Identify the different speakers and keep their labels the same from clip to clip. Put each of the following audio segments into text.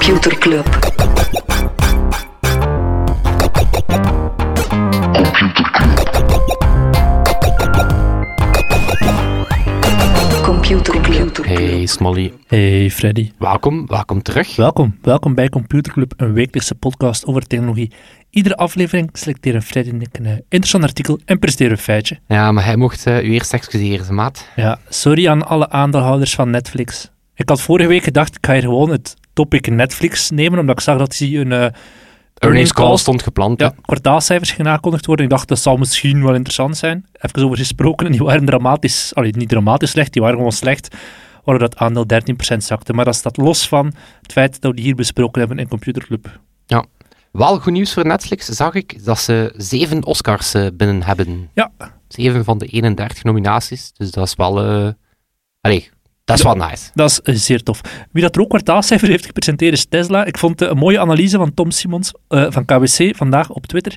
Speaker 1: Computer Club. Computer Club.
Speaker 2: Hey Smolly,
Speaker 3: Hey Freddy.
Speaker 2: welkom, welkom terug.
Speaker 3: Welkom, welkom bij Computer Club, een wekelijkse podcast over technologie. Iedere aflevering selecteren Freddy en ik een eh, interessant artikel en presenteren een feitje.
Speaker 2: Ja, maar hij mocht eh, u eerst excuseren, maat.
Speaker 3: Ja, sorry aan alle aandeelhouders van Netflix. Ik had vorige week gedacht, ik ga hier gewoon het topic Netflix nemen, omdat ik zag dat een eh
Speaker 2: Earnings call stond gepland.
Speaker 3: ja, kwartaalcijfers ging aangekondigd worden. Ik dacht, dat zal misschien wel interessant zijn. Even over gesproken, en die waren dramatisch, allee, niet dramatisch slecht, die waren gewoon slecht, waardoor dat aandeel 13% zakte. Maar dat staat los van het feit dat we die hier besproken hebben in Computer Club.
Speaker 2: Wel goed nieuws voor Netflix, zag ik, dat ze zeven Oscars eh, binnen hebben.
Speaker 3: Ja,
Speaker 2: Zeven van de 31 nominaties, dus dat is wel... eh Allee, dat is wel nice.
Speaker 3: Dat is eh, zeer tof. Wie dat er ook kwartaalcijfer heeft gepresenteerd is Tesla. Ik vond een mooie analyse van Tom Simons eh, van KWC vandaag op Twitter.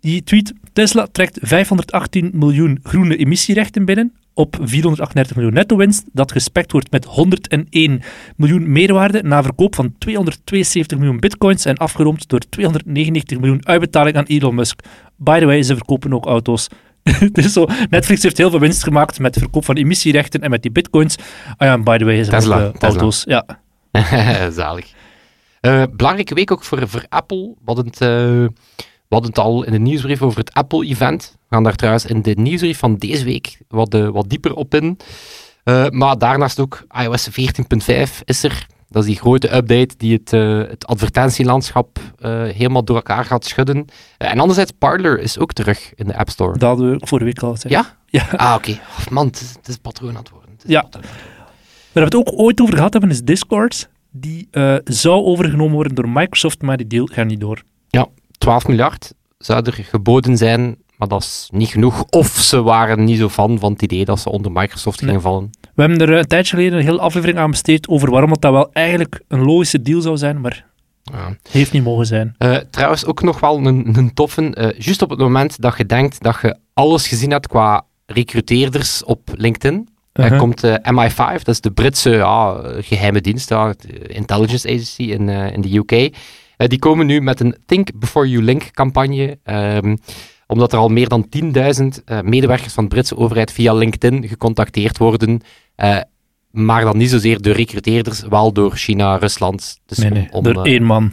Speaker 3: Die tweet, Tesla trekt 518 miljoen groene emissierechten binnen op 438 miljoen netto-winst, dat gespekt wordt met 101 miljoen meerwaarde na verkoop van 272 miljoen bitcoins en afgerond door 299 miljoen uitbetaling aan Elon Musk. By the way, ze verkopen ook auto's. dus zo, Netflix heeft heel veel winst gemaakt met verkoop van emissierechten en met die bitcoins. Ah ja, by the way, ze
Speaker 2: Tesla,
Speaker 3: verkopen
Speaker 2: Tesla.
Speaker 3: auto's. Ja.
Speaker 2: Zalig. Eh, belangrijke week ook voor, voor Apple. We hadden, het, eh, hadden het al in de nieuwsbrief over het Apple-event. We gaan daar trouwens in de nieuwsbrief van deze week wat, eh, wat dieper op in. Eh, maar daarnaast ook iOS 14.5 is er. Dat is die grote update die het, eh, het advertentielandschap eh, helemaal door elkaar gaat schudden. Eh, en anderzijds, Parler is ook terug in de App Store.
Speaker 3: Dat hadden we vorige week al gezegd.
Speaker 2: Ja?
Speaker 3: Ja.
Speaker 2: Ah, oké. Oh, man, het is, het is patroon aan het worden. Het
Speaker 3: Ja.
Speaker 2: patroon.
Speaker 3: Waar we het ook ooit over gehad hebben, is Discord. Die zou overgenomen worden door Microsoft, maar die deal gaat niet door.
Speaker 2: 12 miljard zou er geboden zijn, maar dat is niet genoeg. Of ze waren niet zo fan van het idee dat ze onder Microsoft gingen
Speaker 3: Nee.
Speaker 2: vallen.
Speaker 3: We hebben er eh, een tijdje geleden een hele aflevering aan besteed over waarom het dat wel eigenlijk een logische deal zou zijn, maar
Speaker 2: Ja.
Speaker 3: het heeft niet mogen zijn.
Speaker 2: Eh, trouwens, ook nog wel een, een toffe. eh, juist op het moment dat je denkt dat je alles gezien hebt qua recruteerders op LinkedIn, eh,
Speaker 3: Uh-huh.
Speaker 2: komt eh, MI5, dat is de Britse geheime dienst, de intelligence agency in, in de UK. Die komen nu met een Think Before You Link campagne. ehm, omdat er al meer dan 10.000 eh, medewerkers van de Britse overheid via LinkedIn gecontacteerd worden. eh, maar dan niet zozeer door recruteerders, wel door China, Rusland. Dus
Speaker 3: nee,
Speaker 2: om-
Speaker 3: nee.
Speaker 2: om,
Speaker 3: door
Speaker 2: eh,
Speaker 3: één man,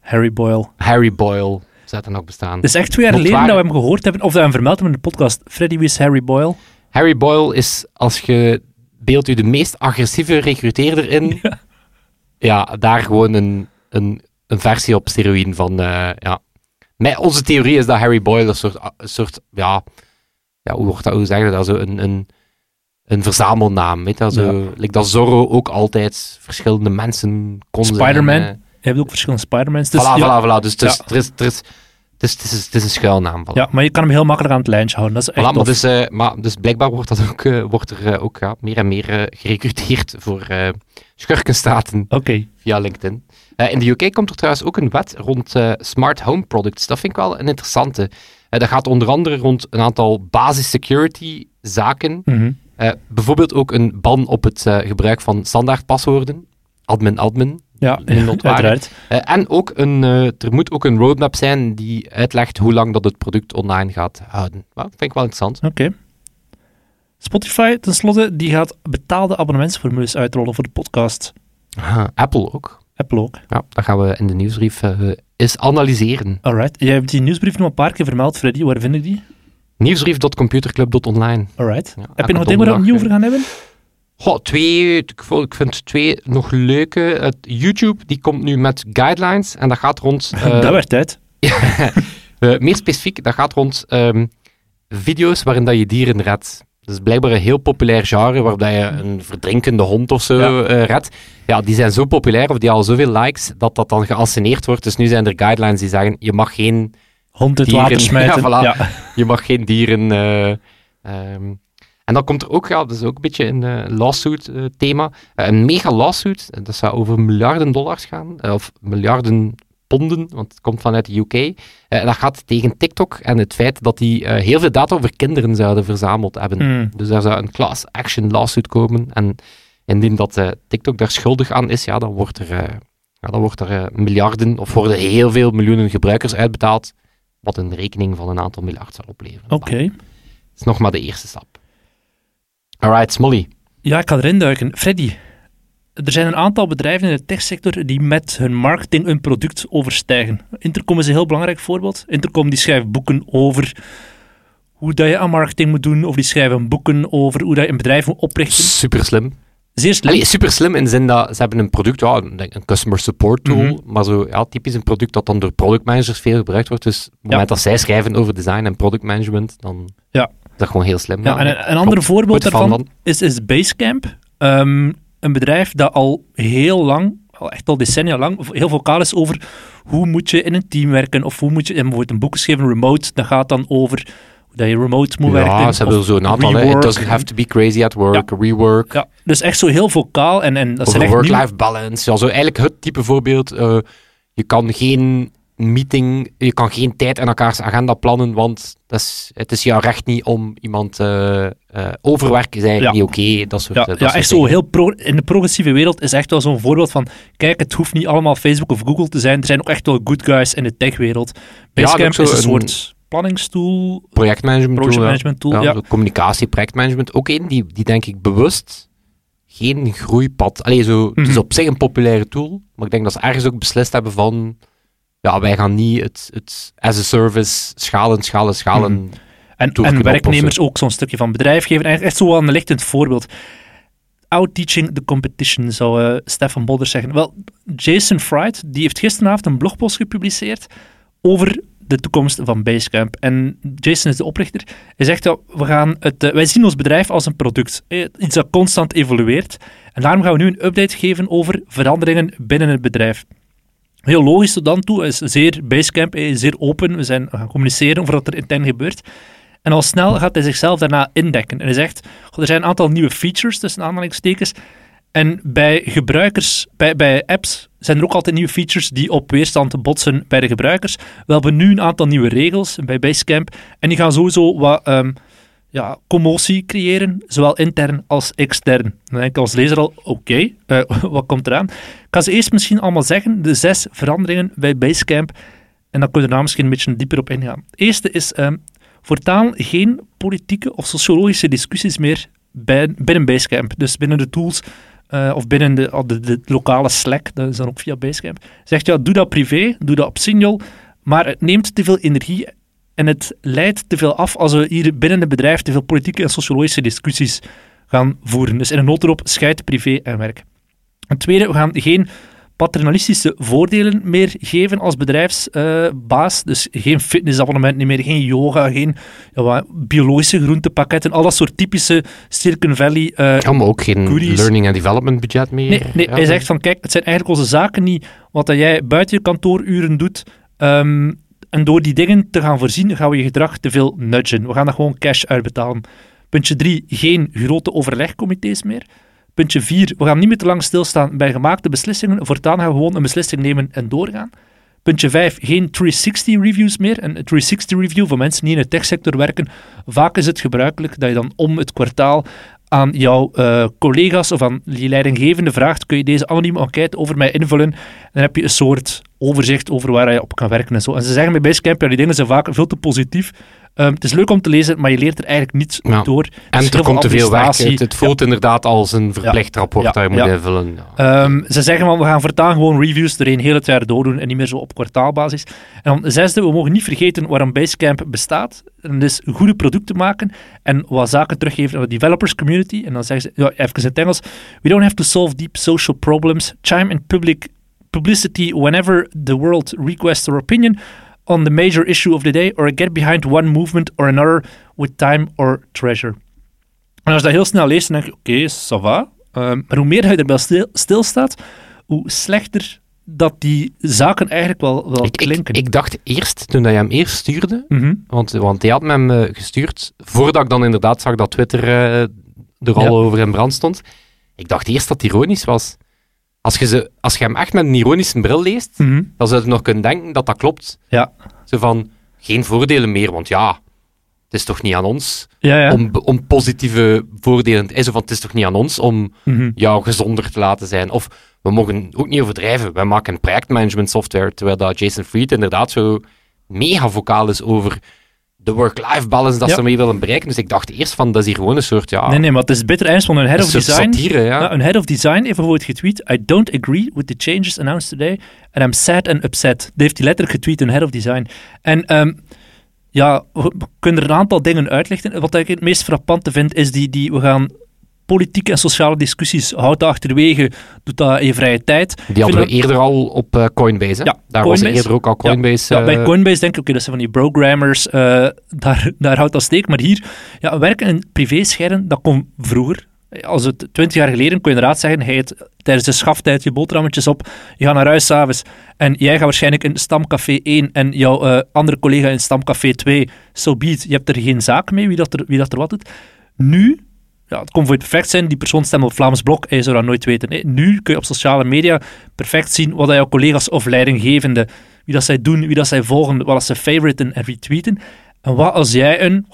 Speaker 3: Harry Boyle.
Speaker 2: Harry Boyle zou er nog bestaan.
Speaker 3: Het is echt twee jaar geleden dat we hem gehoord hebben, of dat we hem vermeld hebben in de podcast. Freddy, wie is Harry Boyle?
Speaker 2: Harry Boyle is, als je beeld u de meest agressieve recruteerder in, ja, daar gewoon een, een, een versie op steroïden van, ja. Mijn, onze theorie is dat Harry Boyle een soort, een soort ja, ja, hoe wordt dat, hoe zeggen dat, zo een, een, een verzamelnaam, weet wel, zo, like dat Zorro ook altijd verschillende mensen kon
Speaker 3: Spider-Man.
Speaker 2: eh.
Speaker 3: Je hebt ook verschillende Spider-Mans. Dus,
Speaker 2: voilà,
Speaker 3: ja,
Speaker 2: voilà, voilà, dus
Speaker 3: Ja.
Speaker 2: er is, er is, het is, het is, het is een schuilnaam. Voilà.
Speaker 3: ja, maar je kan hem heel makkelijk aan het lijntje houden. Dat is echt
Speaker 2: Voilà, maar, dus, eh, maar dus blijkbaar wordt, dat ook, eh, wordt er eh, ook ja, meer en meer gerecruiteerd voor schurkenstaten via LinkedIn. In de UK komt er trouwens ook een wet rond smart home products. Dat vind ik wel een interessante. Dat gaat onder andere rond een aantal basis security zaken.
Speaker 3: Mhm.
Speaker 2: Bijvoorbeeld ook een ban op het gebruik van standaard paswoorden. Admin, admin.
Speaker 3: Ja, uiteraard.
Speaker 2: Eh, en ook een, eh, er moet ook een roadmap zijn die uitlegt hoe lang dat het product online gaat houden. Well, vind ik wel interessant.
Speaker 3: Oké. Spotify, tenslotte, die gaat betaalde abonnementsformules uitrollen voor de podcast.
Speaker 2: Ah, Apple ook.
Speaker 3: Apple ook.
Speaker 2: Ja, dat gaan we in de nieuwsbrief eh, eens analyseren.
Speaker 3: Alright. Jij hebt die nieuwsbrief nog een paar keer vermeld, Freddy. Waar vind ik die?
Speaker 2: Nieuwsbrief.computerclub.online.
Speaker 3: Alright.
Speaker 2: Ja,
Speaker 3: Heb je nog dingen waar we niet over gaan hebben?
Speaker 2: Goh, twee, ik ik vind twee nog leuke. Het YouTube, die komt nu met guidelines en dat gaat rond... eh,
Speaker 3: dat werd tijd.
Speaker 2: eh, meer specifiek, dat gaat rond ehm, video's waarin dat je dieren redt. Dat is blijkbaar een heel populair genre, waarbij je een verdrinkende hond of zo
Speaker 3: Ja.
Speaker 2: eh, redt. Ja, die zijn zo populair, of die al zoveel likes, dat dat dan geanceneerd wordt. Dus nu zijn er guidelines die zeggen, je mag geen
Speaker 3: Hond
Speaker 2: Dieren.
Speaker 3: water smijten.
Speaker 2: Ja, voilà.
Speaker 3: Ja.
Speaker 2: Je mag geen dieren. eh, ehm, en dan komt er ook, ja, dat is ook een beetje een eh, lawsuit eh, thema. Eh, een mega lawsuit, dat zou over miljarden dollars gaan, of miljarden ponden, want het komt vanuit de UK. En dat gaat tegen TikTok en het feit dat die heel veel data over kinderen zouden verzameld hebben.
Speaker 3: Hmm.
Speaker 2: Dus daar zou een class action lawsuit komen. En indien dat TikTok daar schuldig aan is, ja, dan wordt er, Ja, dan wordt er miljarden, of worden heel veel miljoenen gebruikers uitbetaald, wat een rekening van een aantal miljard zal opleveren.
Speaker 3: Oké.
Speaker 2: Dat is nog maar de eerste stap. Alright, Smolly.
Speaker 3: Ja, ik ga erin duiken. Freddy, er zijn een aantal bedrijven in de techsector die met hun marketing een product overstijgen. Intercom is een heel belangrijk voorbeeld. Intercom die schrijft boeken over hoe dat je aan marketing moet doen, of die schrijven boeken over hoe dat je een bedrijf moet oprichten.
Speaker 2: Super slim.
Speaker 3: Zeer slim.
Speaker 2: Allee, super slim in de zin dat ze hebben een product, ja, een customer support tool,
Speaker 3: Mhm.
Speaker 2: maar zo ja, typisch een product dat dan door product managers veel gebruikt wordt. Dus op het moment dat zij schrijven over design en product management, dan
Speaker 3: Ja.
Speaker 2: Is dat gewoon heel slim.
Speaker 3: Ja, en een, een ander voorbeeld daarvan is, is Basecamp. Ehm, een bedrijf dat al heel lang, al echt al decennia lang, heel vocaal is over hoe moet je in een team werken, of hoe moet je, bijvoorbeeld een boek geschreven, Remote, dat gaat dan over hoe dat je remote moet werken.
Speaker 2: Ja, ze hebben zo'n aantal. hè. It doesn't have to be crazy at work, rework.
Speaker 3: Ja, dus echt zo heel vocaal, en, en dat
Speaker 2: work-life balance. Ja, zo eigenlijk het type voorbeeld. eh, je kan geen meeting, je kan geen tijd in elkaars agenda plannen, want dat is, het is jouw recht niet om iemand eh eh overwerk is eigenlijk
Speaker 3: Ja.
Speaker 2: niet oké. dat soort,
Speaker 3: Ja,
Speaker 2: eh, dat
Speaker 3: ja
Speaker 2: soort
Speaker 3: echt zo heel pro in de progressieve wereld is echt wel zo'n voorbeeld van, kijk, het hoeft niet allemaal Facebook of Google te zijn. Er zijn ook echt wel good guys in de techwereld. Basecamp
Speaker 2: zo
Speaker 3: is een,
Speaker 2: een-
Speaker 3: soort planningstool,
Speaker 2: projectmanagement tool,
Speaker 3: project
Speaker 2: ja.
Speaker 3: management tool.
Speaker 2: Ja,
Speaker 3: Ja,
Speaker 2: zo communicatie, projectmanagement. Ook één die, die denk ik bewust geen groeipad. Allee, zo, Het
Speaker 3: Mhm.
Speaker 2: is op zich een populaire tool, maar ik denk dat ze ergens ook beslist hebben van. Ja, wij gaan niet het, het as a service schalen, schalen, schalen.
Speaker 3: Mhm. En, en werknemers ook zo'n stukje van bedrijf geven. Echt zo wel een lichtend voorbeeld. Out-teaching the competition, zou eh, Stefan Bolders zeggen. Wel, Jason Fried die heeft gisteravond een blogpost gepubliceerd over de toekomst van Basecamp. En Jason is de oprichter. Hij zegt, ja, we gaan het, eh, wij zien ons bedrijf als een product. eh, iets dat constant evolueert. En daarom gaan we nu een update geven over veranderingen binnen het bedrijf. Heel logisch tot dan toe. Is zeer Basecamp, is zeer open. We zijn gaan communiceren over wat er intern gebeurt. En al snel gaat hij zichzelf daarna indekken. En hij zegt, "Goh, er zijn een aantal nieuwe features, tussen aanhalingstekens. En bij gebruikers, bij, bij apps, zijn er ook altijd nieuwe features die op weerstand botsen bij de gebruikers. We hebben nu een aantal nieuwe regels bij Basecamp. En die gaan sowieso wat ehm, ja, commotie creëren, zowel intern als extern. Dan denk ik als lezer al, oké, eh, wat komt eraan? Ik ga ze eerst misschien allemaal zeggen, de zes veranderingen bij Basecamp. En dan kunnen we daarna misschien een beetje dieper op ingaan. Het eerste is ehm, voortaan geen politieke of sociologische discussies meer bij, binnen Basecamp. Dus binnen de tools eh, of binnen de, de, de lokale Slack, dat is dan ook via Basecamp. Zegt ja, doe dat privé, doe dat op Signal, maar het neemt te veel energie en het leidt te veel af als we hier binnen het bedrijf te veel politieke en sociologische discussies gaan voeren. Dus in een notendop, scheid privé en werk. Ten tweede, we gaan geen paternalistische voordelen meer geven als bedrijfsbaas. dus geen fitnessabonnement meer, geen yoga, geen ja, biologische groentepakketten, al dat soort typische Silicon Valley eh,
Speaker 2: Ja, maar ook geen
Speaker 3: goodies.
Speaker 2: learning and development budget meer.
Speaker 3: Nee, nee
Speaker 2: Ja,
Speaker 3: hij zegt van kijk, het zijn eigenlijk onze zaken niet wat dat jij buiten je kantooruren doet. ehm, en door die dingen te gaan voorzien, gaan we je gedrag te veel nudgen. We gaan dat gewoon cash uitbetalen. Puntje 3, geen grote overlegcomité's meer. Puntje 4, we gaan niet meer te lang stilstaan bij gemaakte beslissingen. Voortaan gaan we gewoon een beslissing nemen en doorgaan. Puntje 5, geen 360 reviews meer. Een 360 review voor mensen die in de techsector werken. Vaak is het gebruikelijk dat je dan om het kwartaal aan jouw eh, collega's of aan je leidinggevende vraagt, kun je deze anonieme enquête over mij invullen? En dan heb je een soort overzicht over waar je op kan werken en zo. En ze zeggen bij Basecamp, ja, die dingen zijn vaak veel te positief. Ehm, het is leuk om te lezen, maar je leert er eigenlijk niets
Speaker 2: Ja.
Speaker 3: door.
Speaker 2: En er komt te
Speaker 3: veel
Speaker 2: werk.
Speaker 3: administratie.
Speaker 2: Het, voelt inderdaad als een verplicht rapport
Speaker 3: Ja.
Speaker 2: dat je moet invullen.
Speaker 3: Ehm, ze zeggen van we gaan voortaan gewoon reviews doorheen heel het jaar doordoen en niet meer zo op kwartaalbasis. En dan zesde, we mogen niet vergeten waarom Basecamp bestaat. En dat is goede producten maken en wat zaken teruggeven aan de developers community. En dan zeggen ze, ja, even in het Engels, we don't have to solve deep social problems, chime in public publicity whenever the world requests our opinion on the major issue of the day or get behind one movement or another with time or treasure. En als je dat heel snel leest, dan denk je, oké, ça va. Ehm, maar hoe meer je erbij stil, stilstaat, hoe slechter dat die zaken eigenlijk wel, wel
Speaker 2: Ik, ik,
Speaker 3: klinken.
Speaker 2: ik dacht eerst, toen je hem eerst stuurde,
Speaker 3: Mhm.
Speaker 2: want, want hij had me hem eh, gestuurd, voordat ik dan inderdaad zag dat Twitter eh, er al
Speaker 3: Ja.
Speaker 2: over in brand stond, ik dacht eerst dat het ironisch was. Als je, ze, als je hem echt met een ironische bril leest,
Speaker 3: Mhm.
Speaker 2: dan zou je nog kunnen denken dat dat klopt.
Speaker 3: Ja.
Speaker 2: Zo van, geen voordelen meer, want ja, het is toch niet aan ons
Speaker 3: Ja, ja.
Speaker 2: om, om positieve voordelen... te- Zo van, het is toch niet aan ons om
Speaker 3: Mhm.
Speaker 2: jou gezonder te laten zijn. Of we mogen ook niet overdrijven. Wij maken projectmanagement software, terwijl dat Jason Fried inderdaad zo mega vocaal is over de work-life balance dat
Speaker 3: Ja.
Speaker 2: ze mee willen bereiken. Dus ik dacht eerst van, dat is hier gewoon een soort, ja,
Speaker 3: Nee, nee, maar het is bitter ernst, want een head of design...
Speaker 2: satire, ja.
Speaker 3: Head of design heeft bijvoorbeeld getweet: I don't agree with the changes announced today and I'm sad and upset. Dat heeft hij letterlijk getweet, een head of design. En ehm, ja, we we kunnen er een aantal dingen uitlichten. Wat ik het meest frappante vind, is die, die we gaan politieke en sociale discussies, houd dat achterwege, doet dat in je vrije tijd.
Speaker 2: Die hadden we eerder al op eh, Coinbase. Hè?
Speaker 3: Ja,
Speaker 2: Daar was eerder ook al Coinbase.
Speaker 3: Ja, bij
Speaker 2: eh,
Speaker 3: Coinbase denk ik, oké, dat zijn van die programmers, eh, daar, daar houdt dat steek. Maar hier, ja, werken in privé-scherm, dat kon vroeger. Als het twintig jaar geleden, kon je inderdaad zeggen, hij eet tijdens de schaftijd je boterhammetjes op, je gaat naar huis s'avonds en jij gaat waarschijnlijk in stamcafé 1 en jouw andere collega in stamcafé 2, so be it. Je hebt er geen zaak mee, wie dat er, wie dat er wat doet. Nu, ja, het kon voor je perfect zijn, die persoon stemt op Vlaams Blok, en je zou dat nooit weten. Nu kun je op sociale media perfect zien wat jouw collega's of leidinggevenden, wie dat zij doen, wie dat zij volgen, wat ze favoriten en retweeten. En wat als jij een,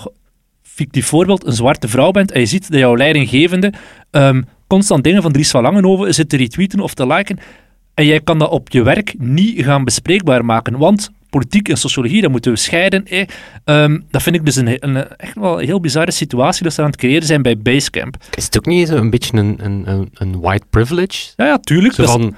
Speaker 3: fictief voorbeeld, een zwarte vrouw bent en je ziet dat jouw leidinggevende ehm, constant dingen van Dries van Langenhoven zit te retweeten of te liken en jij kan dat op je werk niet gaan bespreekbaar maken, want politiek en sociologie, dat moeten we scheiden. Ehm, dat vind ik dus een, een, echt wel een heel bizarre situatie dat ze aan het creëren zijn bij Basecamp.
Speaker 2: Is het ook niet zo een beetje een, een, een, een white privilege?
Speaker 3: Ja, ja, tuurlijk.
Speaker 2: Zo
Speaker 3: is-
Speaker 2: van,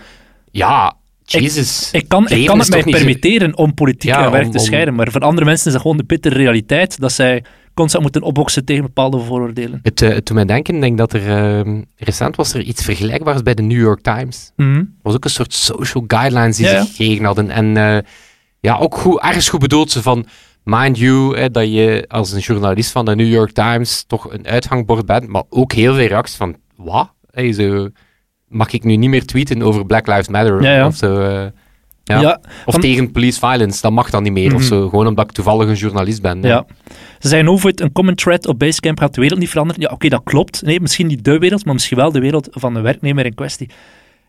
Speaker 2: ja, Jesus.
Speaker 3: Ik kan, ik kan het mij
Speaker 2: zo-
Speaker 3: permitteren om politiek
Speaker 2: Ja,
Speaker 3: en werk
Speaker 2: om-
Speaker 3: te scheiden, maar voor andere mensen is dat gewoon de bittere realiteit dat zij constant moeten opboksen tegen bepaalde vooroordelen.
Speaker 2: Het, eh, het doet mij denken, ik denk dat er ehm, recent was er iets vergelijkbaars bij de New York Times. Er was ook een soort social guidelines die
Speaker 3: Ja,
Speaker 2: ze
Speaker 3: ja.
Speaker 2: gekregen hadden. En eh, ja, ook goed, ergens goed bedoeld ze van, mind you, hè, dat je als een journalist van de New York Times toch een uithangbord bent, maar ook heel veel reacties van, wat? Hey, zo, mag ik nu niet meer tweeten over Black Lives Matter?
Speaker 3: Ja, ja.
Speaker 2: Of, zo, eh, ja.
Speaker 3: Ja,
Speaker 2: of
Speaker 3: van-
Speaker 2: tegen police violence, dat mag dan niet meer. Of
Speaker 3: Mhm.
Speaker 2: zo, gewoon omdat ik toevallig een journalist ben.
Speaker 3: Ja. Ze zeggen over het, een comment thread op Basecamp gaat de wereld niet veranderen. Ja, oké, dat klopt. Nee, misschien niet de wereld, maar misschien wel de wereld van de werknemer in kwestie.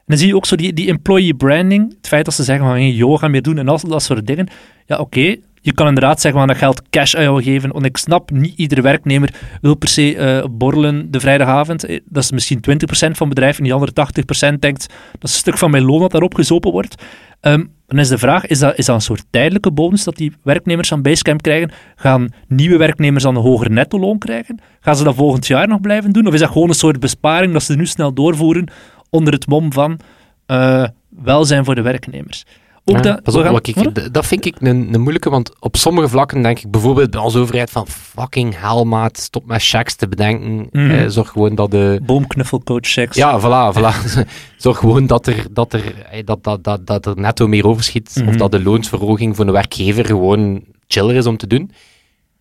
Speaker 3: Dan zie je ook zo die, die employee branding, het feit dat ze zeggen van geen yoga meer doen en al dat soort dingen. Ja, oké, je kan inderdaad zeggen van dat geld cash aan jou geven, want ik snap, niet iedere werknemer wil per se eh, borrelen de vrijdagavond. Eh, Dat is misschien 20% van bedrijf en die andere 80% denkt dat is een stuk van mijn loon dat daarop gezopen wordt. Ehm, dan is de vraag, is dat, is dat een soort tijdelijke bonus dat die werknemers van Basecamp krijgen? Gaan nieuwe werknemers dan een hoger netto-loon krijgen? Gaan ze dat volgend jaar nog blijven doen? Of is dat gewoon een soort besparing dat ze nu snel doorvoeren onder het mom van eh, welzijn voor de werknemers? Ook
Speaker 2: Ja,
Speaker 3: dat,
Speaker 2: pas op,
Speaker 3: gaan-
Speaker 2: ik, dat vind ik een, een moeilijke, want op sommige vlakken denk ik bijvoorbeeld bij onze overheid van fucking hell, maat, stop met checks te bedenken.
Speaker 3: Mhm.
Speaker 2: Eh, zorg gewoon dat de...
Speaker 3: Boomknuffelcoach seks.
Speaker 2: Ja, voilà, voilà. Zorg gewoon dat er, dat er, eh, dat, dat, dat, dat er netto meer overschiet,
Speaker 3: Mhm.
Speaker 2: of dat de loonsverhoging voor een werkgever gewoon chiller is om te doen.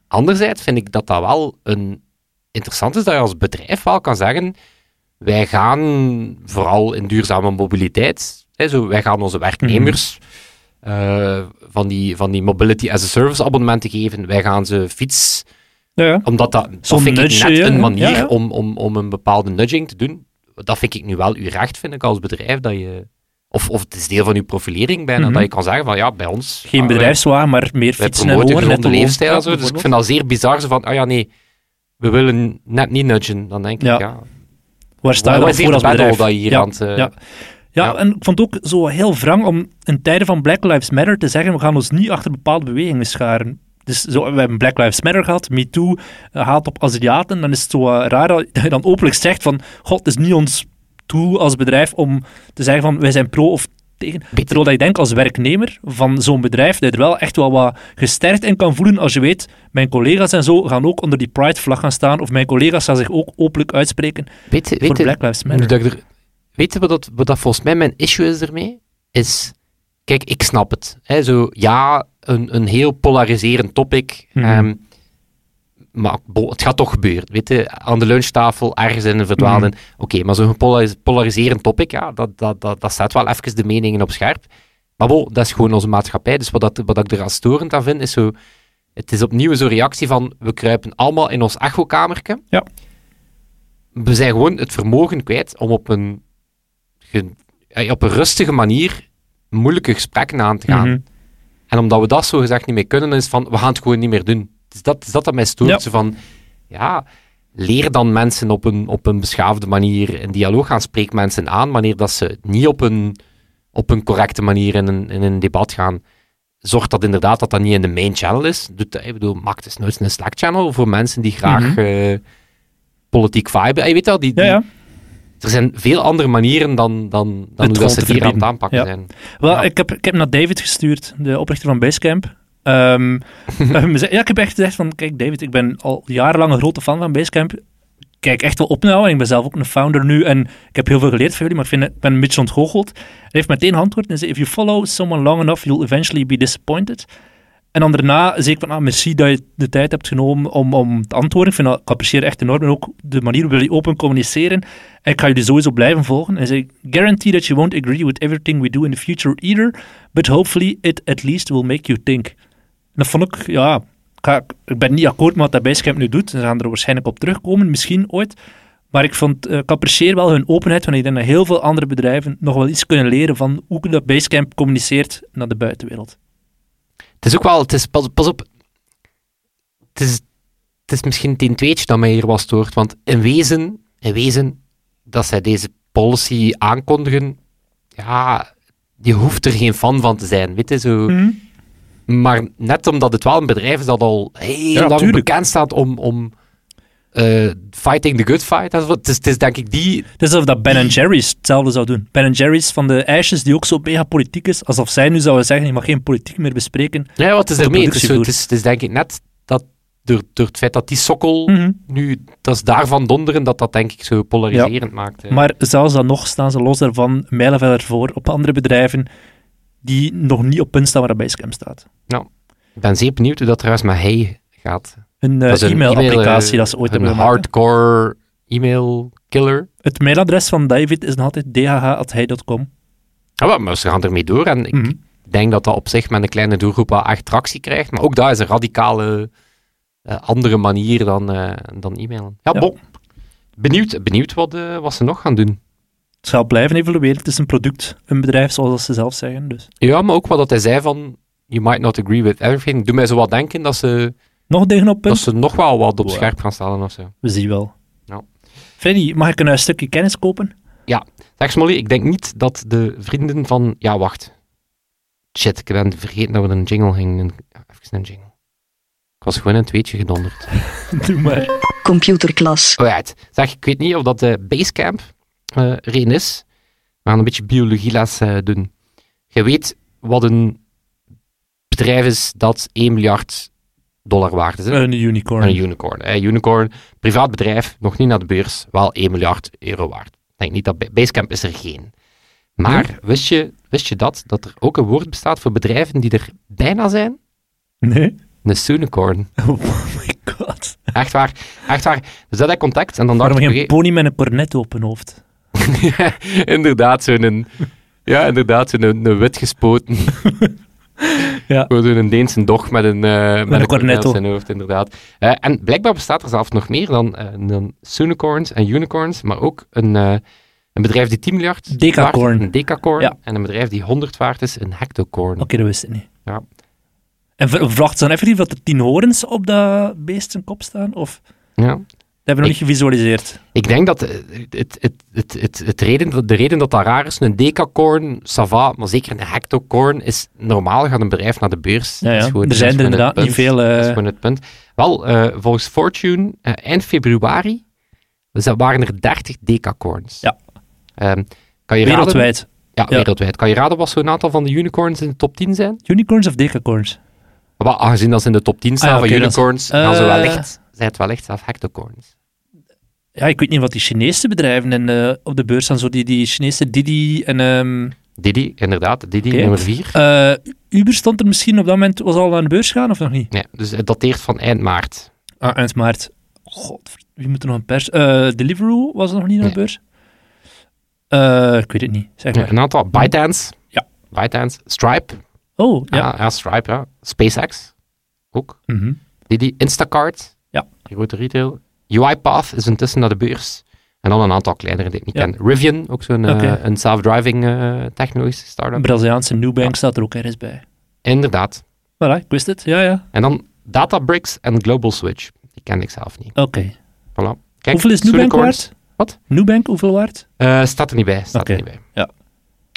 Speaker 2: Anderzijds vind ik dat dat wel een interessant is dat je als bedrijf wel kan zeggen, wij gaan vooral in duurzame mobiliteit, hè, zo, wij gaan onze werknemers eh, van, die, van die mobility as a service abonnementen geven, wij gaan ze fiets,
Speaker 3: Ja, ja.
Speaker 2: omdat dat, dat vind ik net
Speaker 3: ja,
Speaker 2: een manier. Om, om, om een bepaalde nudging te doen. Dat vind ik nu wel uw recht, vind ik, als bedrijf, dat je... Of, of het is deel van uw profilering bijna,
Speaker 3: Mhm.
Speaker 2: dat je kan zeggen van, ja, bij ons...
Speaker 3: Geen
Speaker 2: ah,
Speaker 3: bedrijfswagen, maar meer fietsen en horen.
Speaker 2: gezonde
Speaker 3: netto-loon.
Speaker 2: levensstijl en zo. Dus ik vind dat zeer bizar, zo van, ah ja, nee, we willen net niet nudgen. Dan denk ik,
Speaker 3: Ja. Waar sta je dan voor als bedrijf?
Speaker 2: dat je hier
Speaker 3: Ja,
Speaker 2: aan het... eh,
Speaker 3: ja. Ja,
Speaker 2: Ja.
Speaker 3: en ik vond het ook zo heel wrang om in tijden van Black Lives Matter te zeggen, we gaan ons niet achter bepaalde bewegingen scharen. Dus zo, we hebben Black Lives Matter gehad, MeToo, uh, haat op Aziaten. Dan is het zo eh, raar dat je dan openlijk zegt van, god, het is niet ons doel als bedrijf om te zeggen van, wij zijn pro of tegen. Terwijl dat je denkt als werknemer van zo'n bedrijf, dat je er wel echt wel wat gesterkt in kan voelen als je weet, mijn collega's en zo gaan ook onder die Pride-vlag gaan staan, of mijn collega's gaan zich ook openlijk uitspreken
Speaker 2: Weet, je-
Speaker 3: voor
Speaker 2: weet, je-
Speaker 3: Black Lives Matter.
Speaker 2: dat ik er, weet je wat dat, wat dat volgens mij mijn issue is ermee? Is, kijk, ik snap het. Hè, zo, ja, een, een heel polariserend topic. Ehm, maar bo, het gaat toch gebeuren. Weet je, aan de lunchtafel, ergens in een verdwaalde.
Speaker 3: Mhm.
Speaker 2: Oké, maar zo'n polaris- polariserend topic, ja, dat, dat, dat, dat zet wel even de meningen op scherp. Maar bo, dat is gewoon onze maatschappij. Dus wat, dat, wat ik er als storend aan vind, is zo... Het is opnieuw zo'n reactie van, we kruipen allemaal in ons echokamertje.
Speaker 3: Ja.
Speaker 2: We zijn gewoon het vermogen kwijt om op een, eh, op een rustige manier moeilijke gesprekken aan te gaan.
Speaker 3: Mhm.
Speaker 2: En omdat we dat zo gezegd niet meer kunnen, is van, we gaan het gewoon niet meer doen. Het is dat, het is dat dat mij stoort.
Speaker 3: Ja.
Speaker 2: Zo van, ja, leer dan mensen op een, op een beschaafde manier in dialoog gaan. Spreek mensen aan wanneer dat ze niet op een, op een correcte manier in een, in een debat gaan. Zorg dat inderdaad dat dat niet in de main channel is. Doet, ik bedoel, maak dus nooit een Slack channel voor mensen die graag
Speaker 3: Mhm.
Speaker 2: eh, politiek viben. Je weet wel, die,
Speaker 3: Ja,
Speaker 2: die-
Speaker 3: ja.
Speaker 2: er zijn veel andere manieren dan, dan, dan hoe dat ze het hier aan het aanpakken
Speaker 3: Ja.
Speaker 2: zijn.
Speaker 3: Wel, ik, heb, ik heb naar David gestuurd, de oprichter van Basecamp. Ehm, ehm, ja, ik heb echt gezegd van, kijk David, ik ben al jarenlang een grote fan van Basecamp. Kijk echt wel op jou en ik ben zelf ook een founder nu en ik heb heel veel geleerd van jullie, maar ik, vind, ik ben een beetje ontgoocheld. Hij heeft meteen antwoord en zei, if you follow someone long enough, you'll eventually be disappointed. En dan daarna zei ik van, ah, merci dat je de tijd hebt genomen om, om te antwoorden. Ik, vind dat, ik apprecieer echt enorm en ook de manier waarop jullie open communiceren. En ik ga jullie sowieso blijven volgen. En zei, guarantee that you won't agree with everything we do in the future either, but hopefully it at least will make you think. En dat vond ik, ja, ik, ben niet akkoord met wat dat Basecamp nu doet. Ze gaan er waarschijnlijk op terugkomen, misschien ooit. Maar ik, vond, eh, ik apprecieer wel hun openheid, want ik denk dat heel veel andere bedrijven nog wel iets kunnen leren van hoe dat Basecamp communiceert naar de buitenwereld.
Speaker 2: Het is ook wel, het is, pas, pas op, het is, het is misschien het een tweetje dat mij hier was stoort, want in wezen, in wezen, dat zij deze policy aankondigen, ja, je hoeft er geen fan van te zijn, weet je, zo. Maar net omdat het wel een bedrijf is dat al heel
Speaker 3: Ja,
Speaker 2: lang
Speaker 3: tuurlijk.
Speaker 2: bekend staat om, om eh, fighting the good fight, dat is wat- het is, het is denk ik die,
Speaker 3: Het is alsof dat Ben Jerry's hetzelfde zou doen. Ben Jerry's van de ijsjes, die ook zo mega politiek is, alsof zij nu zouden zeggen, je mag geen politiek meer bespreken.
Speaker 2: ja, wat is ermee? Het is, het, is, het is denk ik net dat door, door het feit dat die sokkel
Speaker 3: Mhm.
Speaker 2: nu, dat is daarvan donderen, dat dat denk ik zo polariserend maakt. hè.
Speaker 3: Maar zelfs dan nog staan ze los daarvan mijlenverder voor op andere bedrijven die nog niet op punt staan waar Basecamp staat.
Speaker 2: Ik ben zeer benieuwd hoe dat trouwens met hij gaat.
Speaker 3: Een
Speaker 2: is
Speaker 3: e-mail-applicatie
Speaker 2: eh,
Speaker 3: dat ze ooit
Speaker 2: een
Speaker 3: hebben gemaakt.
Speaker 2: hardcore e-mail killer.
Speaker 3: Het mailadres van David is nog altijd dhh.hij.com.
Speaker 2: Ja, maar- maar ze gaan ermee door en ik
Speaker 3: Mhm.
Speaker 2: denk dat dat op zich met een kleine doelgroep wel echt tractie krijgt. Maar ook dat is een radicale eh, andere manier dan, eh, dan e-mailen. Ja,
Speaker 3: Ja.
Speaker 2: bon. Benieuwd, benieuwd wat, wat ze nog gaan doen.
Speaker 3: Het zal blijven evolueren. Het is een product, een bedrijf, zoals ze zelf zeggen. Dus.
Speaker 2: Ja, maar ook wat dat hij zei van you might not agree with everything. Doet mij zo wat denken dat ze,
Speaker 3: Nog tegen op punt?
Speaker 2: dat ze nog wel wat op
Speaker 3: Wow.
Speaker 2: scherp gaan stellen of zo.
Speaker 3: We zien wel.
Speaker 2: Ja.
Speaker 3: Freddy, mag ik een eh, stukje kennis kopen?
Speaker 2: Zeg Smolly, ik denk niet dat de vrienden van... Ja, wacht. Shit, ik ben vergeten dat we een jingle gingen. Ja, Even een jingle. Ik was gewoon een tweetje gedonderd.
Speaker 3: Doe maar.
Speaker 1: Computerklas.
Speaker 2: Alright. Zeg, ik weet niet of dat de Basecamp eh erin is. We gaan een beetje biologieles eh, doen. Je weet wat een bedrijf is dat 1 miljard dollar waard is. Hè?
Speaker 3: Een unicorn.
Speaker 2: Een unicorn. Hè? Unicorn, privaat bedrijf, nog niet naar de beurs, wel 1 miljard euro waard. Ik denk niet dat Ba- Basecamp is er geen. Maar wist, je, wist je dat, dat er ook een woord bestaat voor bedrijven die er bijna zijn?
Speaker 3: Nee?
Speaker 2: Een unicorn.
Speaker 3: Oh my god.
Speaker 2: Echt waar. Echt waar. Dus dat contact en dan dacht
Speaker 3: Waarom
Speaker 2: ik...
Speaker 3: geen pony met een cornet op hun hoofd?
Speaker 2: inderdaad, zo'n... Ja, inderdaad, zo'n een wit gespoten.
Speaker 3: Ja.
Speaker 2: Gewoon zo'n Deense dog met een, eh met een cornet
Speaker 3: cornetto.
Speaker 2: op zijn hoofd, inderdaad. Eh, en blijkbaar bestaat er zelfs nog meer dan, eh, dan unicorns en unicorns, maar ook een, een bedrijf die 10 miljard
Speaker 3: Decacorn.
Speaker 2: waard een decacorn,
Speaker 3: Ja.
Speaker 2: en een bedrijf die 100 waard is, een hectocorn.
Speaker 3: Oké, dat wist ik niet.
Speaker 2: Ja.
Speaker 3: En verwacht ze dan effectief dat er tien horens op dat beest zijn kop staan? Of
Speaker 2: Ja.
Speaker 3: Hebben we nog niet gevisualiseerd?
Speaker 2: Ik denk dat eh, het, het, het, het, het reden, de reden dat dat raar is, een decacorn, sava, maar zeker een hectocorn, is normaal gaat een bedrijf naar de beurs.
Speaker 3: Ja,
Speaker 2: gewoon-
Speaker 3: Er zijn er inderdaad niet veel... eh,
Speaker 2: Dat is gewoon het punt. Wel, eh, volgens Fortune, eh, eind februari, dus waren er 30 decacorns.
Speaker 3: Ja.
Speaker 2: Ehm, kan je raden,
Speaker 3: wereldwijd.
Speaker 2: ja,
Speaker 3: Ja.
Speaker 2: wereldwijd. Kan je raden wat zo'n aantal van de unicorns in de top 10 zijn?
Speaker 3: Unicorns of decacorns?
Speaker 2: Maar aangezien dat ze in de top 10 staan
Speaker 3: Ah, ja,
Speaker 2: van unicorns, gaan ze
Speaker 3: Eh.
Speaker 2: wellicht, zijn het wellicht zelf hectocorns.
Speaker 3: Ja, ik weet niet wat die Chinese bedrijven in, eh, op de beurs staan. Zo die, die Chinese Didi en... ehm,
Speaker 2: Didi, inderdaad, Didi, nummer 4.
Speaker 3: eh, Uber stond er misschien op dat moment... Was al aan de beurs gaan of nog niet?
Speaker 2: Nee, dus het dateert van eind maart.
Speaker 3: Ah, eind maart. God, wie moet er nog een pers... eh Deliveroo was er nog niet aan de beurs? Ik weet het niet. Zeg
Speaker 2: Ja,
Speaker 3: maar.
Speaker 2: een aantal. ByteDance.
Speaker 3: Ja.
Speaker 2: ByteDance. Stripe.
Speaker 3: Oh, ja.
Speaker 2: Ja, ja Stripe, ja. SpaceX. Ook.
Speaker 3: Mhm.
Speaker 2: Didi. Instacart.
Speaker 3: Ja.
Speaker 2: Grote retail. UiPath is intussen naar de beurs. En dan een aantal kleinere die ik niet
Speaker 3: Ja.
Speaker 2: ken. Rivian, ook zo'n eh, een self-driving eh, technologische start-up.
Speaker 3: Braziliaanse Nubank
Speaker 2: Ja.
Speaker 3: staat er ook ergens bij.
Speaker 2: Inderdaad.
Speaker 3: Voilà, ik wist het. Ja, ja.
Speaker 2: En dan Databricks en Global Switch. Die ken ik zelf niet.
Speaker 3: Oké.
Speaker 2: Voilà. Kijk,
Speaker 3: Hoeveel is Nubank waard?
Speaker 2: Wat?
Speaker 3: Nubank, hoeveel waard?
Speaker 2: Eh, staat er niet bij. Staat er niet bij.
Speaker 3: ja.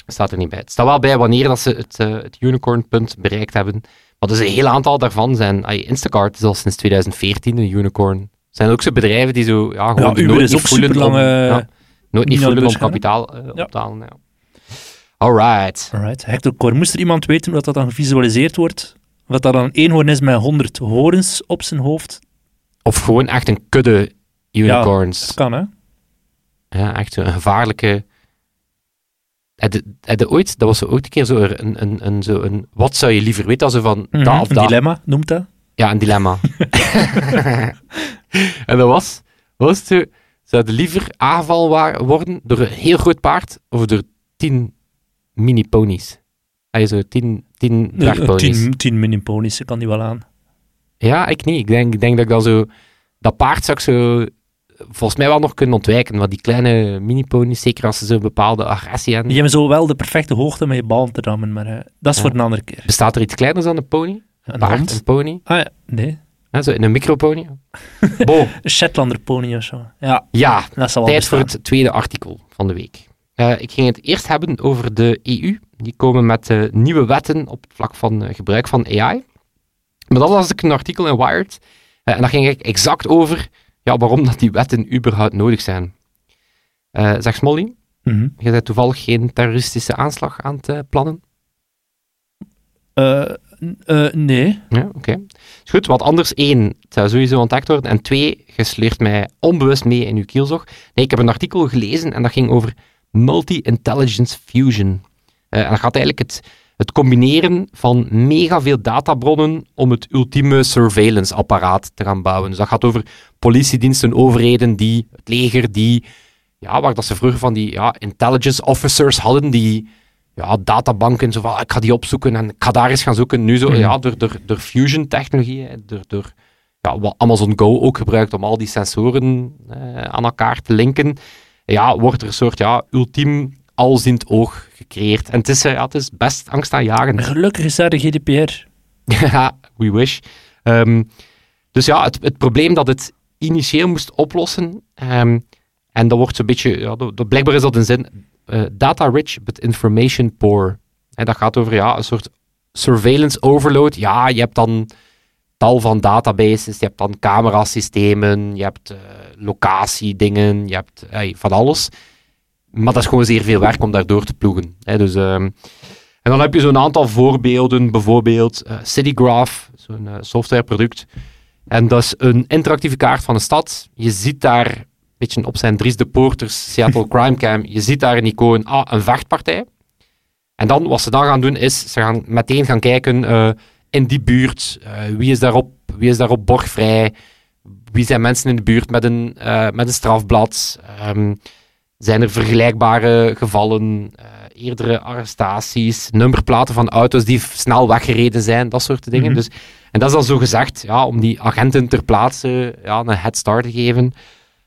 Speaker 2: Staat er niet bij. Het staat wel bij wanneer dat ze het, eh, het unicorn-punt bereikt hebben. Maar dus een heel aantal daarvan zijn... ay, Instacart is al sinds 2014 een unicorn. Er zijn ook zo bedrijven die zo... Ja, gewoon
Speaker 3: Ja, Uber
Speaker 2: nooit
Speaker 3: is ook eh,
Speaker 2: ja, nooit niet voelen om kapitaal
Speaker 3: Ja.
Speaker 2: op te halen. Ja. Alright.
Speaker 3: Alright. Hector, moest er iemand weten hoe dat dan gevisualiseerd wordt? Of dat dan een eenhoorn is met 100 horens op zijn hoofd?
Speaker 2: Of gewoon echt een kudde unicorns.
Speaker 3: Dat kan, hè?
Speaker 2: Ja, echt zo'n gevaarlijke. Heb ooit, dat was zo ooit een keer zo een, een, een, zo een. Wat zou je liever weten als er van
Speaker 3: Mhm,
Speaker 2: dat of
Speaker 3: Een
Speaker 2: dat.
Speaker 3: dilemma, noemt dat.
Speaker 2: Ja, een dilemma. en dat was, was zo, zou je liever aangevallen wa- worden door een heel groot paard of door tien mini-ponies? Hij zo tien, tien
Speaker 3: Eh,
Speaker 2: drachtponies.
Speaker 3: 10 10 mini-ponies, kan die wel aan.
Speaker 2: Ja, ik niet. Ik denk, ik denk dat ik dan zo... Dat paard zou ik zo... Volgens mij wel nog kunnen ontwijken, maar die kleine mini-ponies, zeker als ze zo'n bepaalde agressie hebben...
Speaker 3: Die hebben zo wel de perfecte hoogte met je bal te rammen, maar eh, dat is
Speaker 2: Ja.
Speaker 3: voor een andere keer.
Speaker 2: Bestaat er iets kleiners dan een pony?
Speaker 3: Een
Speaker 2: paard,
Speaker 3: hond?
Speaker 2: een pony?
Speaker 3: Ah ja, nee.
Speaker 2: Hè, zo in een micropony? Bo,
Speaker 3: Een Shetlander pony of zo. Ja,
Speaker 2: ja,
Speaker 3: dat zal wel
Speaker 2: tijd voor het tweede artikel van de week. Eh, ik ging het eerst hebben over de EU. Die komen met eh, nieuwe wetten op het vlak van eh, gebruik van AI. Maar dat las ik een artikel in Wired. en dat ging eigenlijk exact over ja, waarom dat die wetten überhaupt nodig zijn. Zeg Smolly,
Speaker 3: Mhm.
Speaker 2: je bent toevallig geen terroristische aanslag aan het eh, plannen?
Speaker 3: Eh, nee.
Speaker 2: Ja, oké. Goed, want anders één, het zou sowieso ontdekt worden. En twee, je mij onbewust mee in uw kielzog. Nee, ik heb een artikel gelezen en dat ging over multi-intelligence fusion. Eh, en dat gaat eigenlijk het, het combineren van mega veel databronnen om het ultieme surveillance-apparaat te gaan bouwen. Dus dat gaat over politiediensten, overheden, die, het leger, die, ja, waar dat ze vroeger van die ja, intelligence officers hadden, die ja, databanken, zo van, ah, ik ga die opzoeken en ik ga daar eens gaan zoeken. Nu zo,
Speaker 3: Mhm.
Speaker 2: ja, door, door, door fusion-technologie, door, door ja, wat Amazon Go ook gebruikt om al die sensoren eh, aan elkaar te linken, ja, wordt er een soort ja, ultiem alziend oog gecreëerd. En het is, eh, ja, het is best angstaanjagend.
Speaker 3: Gelukkig is daar de GDPR.
Speaker 2: Ja, we wish. Ehm, dus ja, het, het probleem dat het initieel moest oplossen, ehm, en dat wordt zo'n beetje, ja, dat, dat- blijkbaar is dat een zin, eh, data rich but information poor. En dat gaat over ja, een soort surveillance overload. Ja, je hebt dan tal van databases, je hebt dan camerasystemen, je hebt eh, locatiedingen, je hebt eh, van alles. Maar dat is gewoon zeer veel werk om daardoor te ploegen. Dus, ehm, en dan heb je zo'n aantal voorbeelden, bijvoorbeeld eh CityGraph, zo'n softwareproduct. En dat is een interactieve kaart van een stad. Je ziet daar, beetje op zijn Dries de Poorters, Seattle Crime Cam, je ziet daar een icoon, ah, een vechtpartij. En dan, wat ze dan gaan doen, is ze gaan meteen gaan kijken eh, in die buurt, eh, wie, is daarop, wie is daarop borgvrij, wie zijn mensen in de buurt met een, eh, met een strafblad, Ehm, zijn er vergelijkbare gevallen, eerdere arrestaties, nummerplaten van auto's die snel weggereden zijn, dat soort dingen.
Speaker 3: Mhm.
Speaker 2: dus, en dat is dan zo gezegd, ja, om die agenten ter plaatse ja, een head start te geven.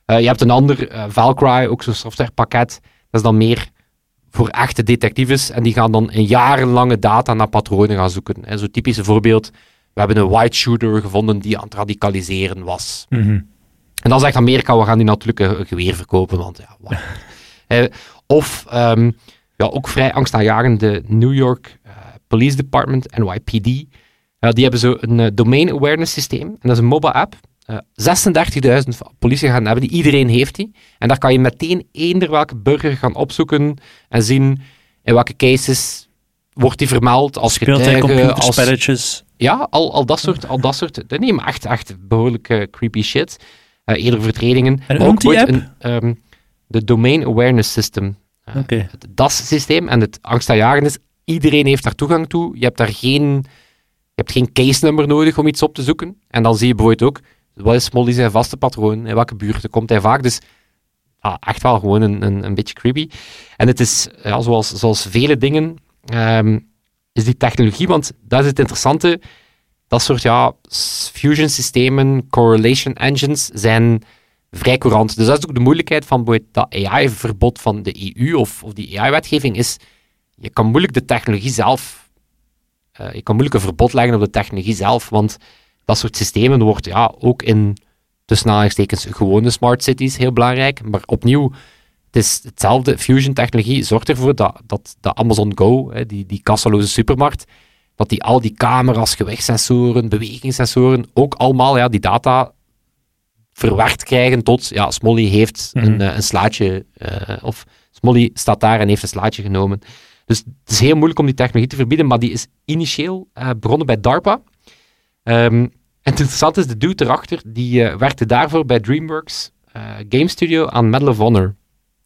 Speaker 2: Eh, je hebt een ander, eh, Valcry, ook zo'n softwarepakket. Dat is dan meer voor echte detectives. En die gaan dan in jarenlange data naar patronen gaan zoeken. En zo'n typische voorbeeld, we hebben een white shooter gevonden die aan het radicaliseren was.
Speaker 3: Mhm.
Speaker 2: En dan zegt Amerika, we gaan die natuurlijk een, geweer verkopen, want ja, wat. Eh, of, ehm, ja, ook vrij angstaanjagende New York Police Department, NYPD. Die hebben zo een domain awareness systeem. En dat is een mobile app. Eh 36.000 politie gaan hebben die, iedereen heeft die. En daar kan je meteen eender welke burger gaan opzoeken en zien in welke cases wordt die vermeld als getuige, als,
Speaker 3: computerspelletjes?
Speaker 2: ja, al, al dat soort, al dat soort, nee, maar echt, echt behoorlijk eh, creepy shit. Eh eerder overtredingen.
Speaker 3: En
Speaker 2: ook
Speaker 3: die
Speaker 2: ooit een, ehm, de Domain Awareness System. Eh. Het DAS-systeem en het angstaanjagend is, iedereen heeft daar toegang toe. Je hebt daar geen, je hebt geen case nummer nodig om iets op te zoeken. En dan zie je bijvoorbeeld ook, wat is Molly zijn vaste patroon? In welke buurten komt hij vaak? Dus echt wel gewoon een, een, beetje creepy. En het is, ja, zoals, zoals vele dingen, ehm, is die technologie, want dat is het interessante, dat soort ja, fusion systemen, correlation engines, zijn vrij courant. Dus dat is ook de moeilijkheid van dat AI-verbod van de EU of, of die AI-wetgeving is, je kan moeilijk de technologie zelf, eh, je kan moeilijk een verbod leggen op de technologie zelf, want dat soort systemen wordt ja, ook in tussen aanhalingstekens gewone smart cities heel belangrijk. Maar opnieuw, het is hetzelfde. Fusion technologie zorgt ervoor dat, dat de Amazon Go, hè, die, die kassaloze supermarkt, dat die al die camera's, gewichtssensoren, bewegingssensoren, ook allemaal ja, die data verwerkt krijgen tot, ja, Smolly heeft
Speaker 3: Mhm.
Speaker 2: een, eh, een slaatje, eh, of Smolly staat daar en heeft een slaatje genomen. Dus het is heel moeilijk om die technologie te verbieden, maar die is initieel eh, begonnen bij DARPA. En het interessante is, de dude erachter, die eh, werkte daarvoor bij DreamWorks eh, Game Studio aan Medal of Honor.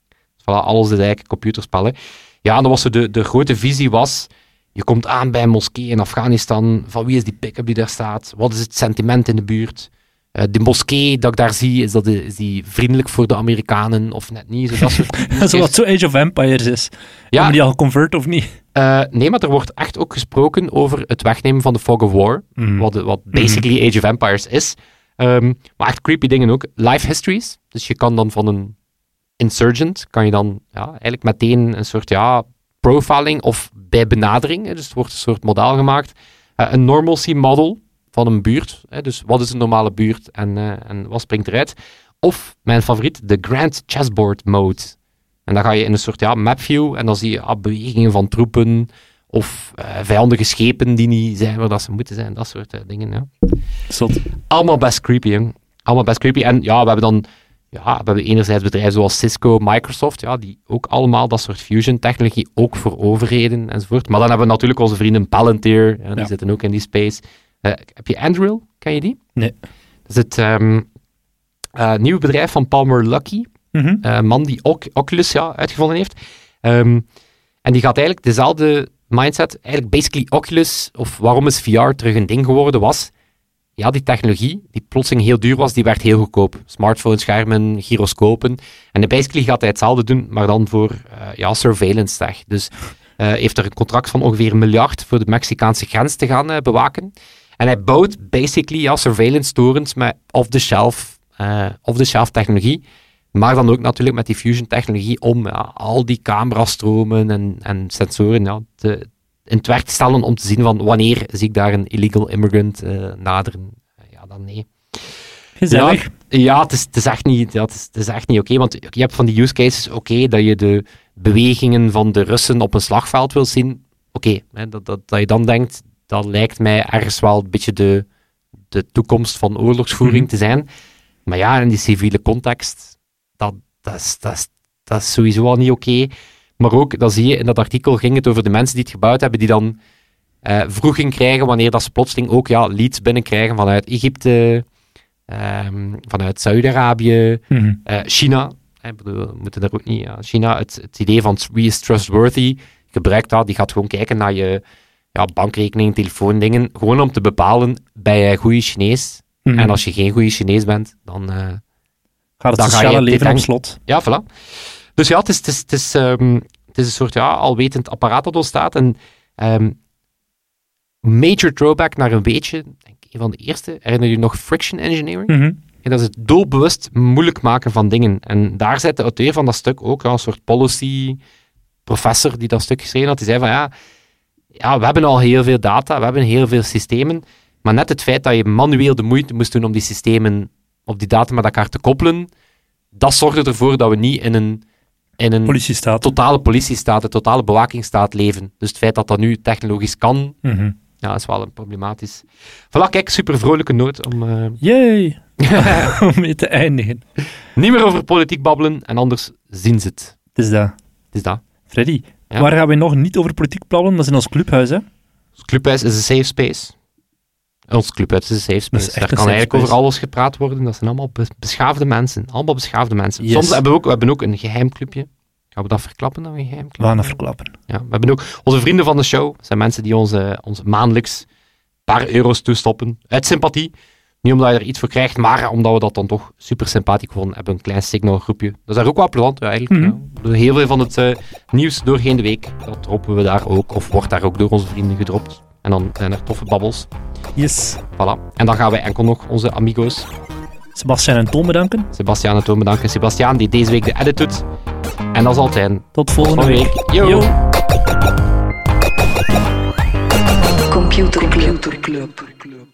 Speaker 2: Dus voilà, alles is eigenlijk computerspellen. Ja, en dan was de, de grote visie was, je komt aan bij een moskee in Afghanistan, van wie is die pick-up die daar staat? Wat is het sentiment in de buurt? Eh, de moskee dat ik daar zie, is, dat de- is die vriendelijk voor de Amerikanen of net niet? Zo dat soort
Speaker 3: Zoals zo Age of Empires is. Ja. Hebben die al convert of niet?
Speaker 2: Eh, nee, maar er wordt echt ook gesproken over het wegnemen van de fog of war. Wat, wat basically Age of Empires is. Ehm, maar echt creepy dingen ook. Life histories. Dus je kan dan van een insurgent, kan je dan ja, eigenlijk meteen een soort ja, profiling of bij benadering. Dus het wordt een soort model gemaakt. Eh, een normalcy model van een buurt. Hè, dus wat is een normale buurt en, eh, en wat springt eruit? Of, mijn favoriet, de Grand Chessboard Mode. En dan ga je in een soort ja, map view en dan zie je ah, bewegingen van troepen of eh, vijandige schepen die niet zijn waar dat ze moeten zijn. Dat soort eh, dingen, ja.
Speaker 3: Zot.
Speaker 2: Allemaal best creepy, jong. Allemaal best creepy. En ja, we hebben dan ja, we hebben enerzijds bedrijven zoals Cisco, Microsoft, ja, die ook allemaal dat soort fusion-technologie, ook voor overheden enzovoort. Maar dan hebben we natuurlijk onze vrienden Palantir, ja, die
Speaker 3: Ja.
Speaker 2: zitten ook in die space. Eh, heb je Anduril? Ken je die?
Speaker 3: Nee.
Speaker 2: Dat is het ehm, eh, nieuwe bedrijf van Palmer Eh, man die ook Oculus ja, uitgevonden heeft. Ehm, en die gaat eigenlijk dezelfde mindset, eigenlijk basically Oculus, of waarom is VR terug een ding geworden, was, ja, die technologie, die plotseling heel duur was, die werd heel goedkoop. Smartphones, schermen, gyroscopen. En basically gaat hij hetzelfde doen, maar dan voor eh, ja, surveillance tech. Dus eh, heeft er een contract van ongeveer een miljard voor de Mexicaanse grens te gaan bewaken. En hij bouwt basically ja, surveillance torens met off-the-shelf off-the-shelf technologie. Maar dan ook natuurlijk met die fusion technologie om ja, al die camerastromen en, en sensoren ja, te, in het werk te stellen om te zien van wanneer zie ik daar een illegal immigrant eh, naderen. Eh, ja, dan nee.
Speaker 3: Gezellig.
Speaker 2: Ja, het is, het is echt niet, ja, het is, het is echt niet oké, want je hebt van die use cases, oké, dat je de bewegingen van de Russen op een slagveld wil zien, oké, dat, dat, dat je dan denkt, dat lijkt mij ergens wel een beetje de, de toekomst van oorlogsvoering
Speaker 3: Mhm.
Speaker 2: te zijn. Maar ja, in die civiele context, dat, dat, is, dat, is, dat is sowieso al niet oké. Maar ook, dat zie je, in dat artikel ging het over de mensen die het gebouwd hebben, die dan eh vroeging krijgen wanneer dat ze plotseling ook ja, leads binnenkrijgen vanuit Egypte, ehm, vanuit Saudi-Arabië,
Speaker 3: Mhm.
Speaker 2: eh, China. Ik bedoel, we moeten daar ook niet... ja, China, het, het idee van wie is trustworthy, gebruikt dat. Die gaat gewoon kijken naar je ja, bankrekening, telefoondingen, gewoon om te bepalen, ben jij goede Chinees?
Speaker 3: Mhm.
Speaker 2: En als je geen goede Chinees bent, dan... eh,
Speaker 3: Gaat het
Speaker 2: dan ga
Speaker 3: sociale
Speaker 2: je dit
Speaker 3: leven op slot.
Speaker 2: ja, voilà. Dus ja, het is, het is, het is, ehm, het is een soort ja, alwetend apparaat dat ontstaat. En ehm, major throwback naar een beetje, denk ik, een van de eerste, herinner je nog friction engineering?
Speaker 3: Mhm.
Speaker 2: En dat is het doelbewust moeilijk maken van dingen. En daar zit de auteur van dat stuk ook, ja, een soort policy professor die dat stuk geschreven had. Die zei van ja, ja, we hebben al heel veel data, we hebben heel veel systemen, maar net het feit dat je manueel de moeite moest doen om die systemen, op die data met elkaar te koppelen, dat zorgde ervoor dat we niet in een, in een
Speaker 3: Politiestaat.
Speaker 2: totale politiestaat, een totale bewakingsstaat leven. Dus het feit dat dat nu technologisch kan,
Speaker 3: Mhm.
Speaker 2: ja, is wel een problematisch. Voilà, kijk, super vrolijke noot om
Speaker 3: Yay! Om mee te eindigen.
Speaker 2: niet meer over politiek babbelen en anders zien ze het.
Speaker 3: Het is dat.
Speaker 2: Het is dat.
Speaker 3: Freddy,
Speaker 2: Ja.
Speaker 3: waar gaan we nog niet over politiek plannen? Dat is in ons clubhuis, hè?
Speaker 2: Clubhuis is een safe space. Ons clubhuis is een safe space. Daar kan
Speaker 3: safe
Speaker 2: eigenlijk
Speaker 3: space.
Speaker 2: over alles gepraat worden. Dat zijn allemaal be- beschaafde mensen. Allemaal beschaafde mensen.
Speaker 3: Yes.
Speaker 2: Soms hebben we, ook, we hebben ook een geheim clubje. Gaan we dat verklappen, we een geheim
Speaker 3: We
Speaker 2: club
Speaker 3: gaan dat
Speaker 2: hebben?
Speaker 3: verklappen.
Speaker 2: Ja, we hebben ook onze vrienden van de show. zijn mensen die ons, ons maandelijks een paar euro's toestoppen. Uit sympathie. Niet omdat je er iets voor krijgt, maar omdat we dat dan toch super sympathiek vonden. Hebben een klein signalgroepje. Dat is daar ook wel plezant, ja, eigenlijk.
Speaker 3: Mhm.
Speaker 2: ja. Heel veel van het eh, nieuws doorheen de week. Dat droppen we daar ook. Of wordt daar ook door onze vrienden gedropt. En dan zijn er toffe babbels.
Speaker 3: Yes.
Speaker 2: Voilà. En dan gaan wij enkel nog onze amigo's,
Speaker 3: Sebastian en Tom bedanken.
Speaker 2: Sebastiaan en Toon bedanken. Sebastiaan, die deze week de edit doet. En dat is altijd.
Speaker 3: Tot
Speaker 2: volgende
Speaker 3: week.
Speaker 2: week. Yo.
Speaker 3: Yo.
Speaker 1: Computer Club.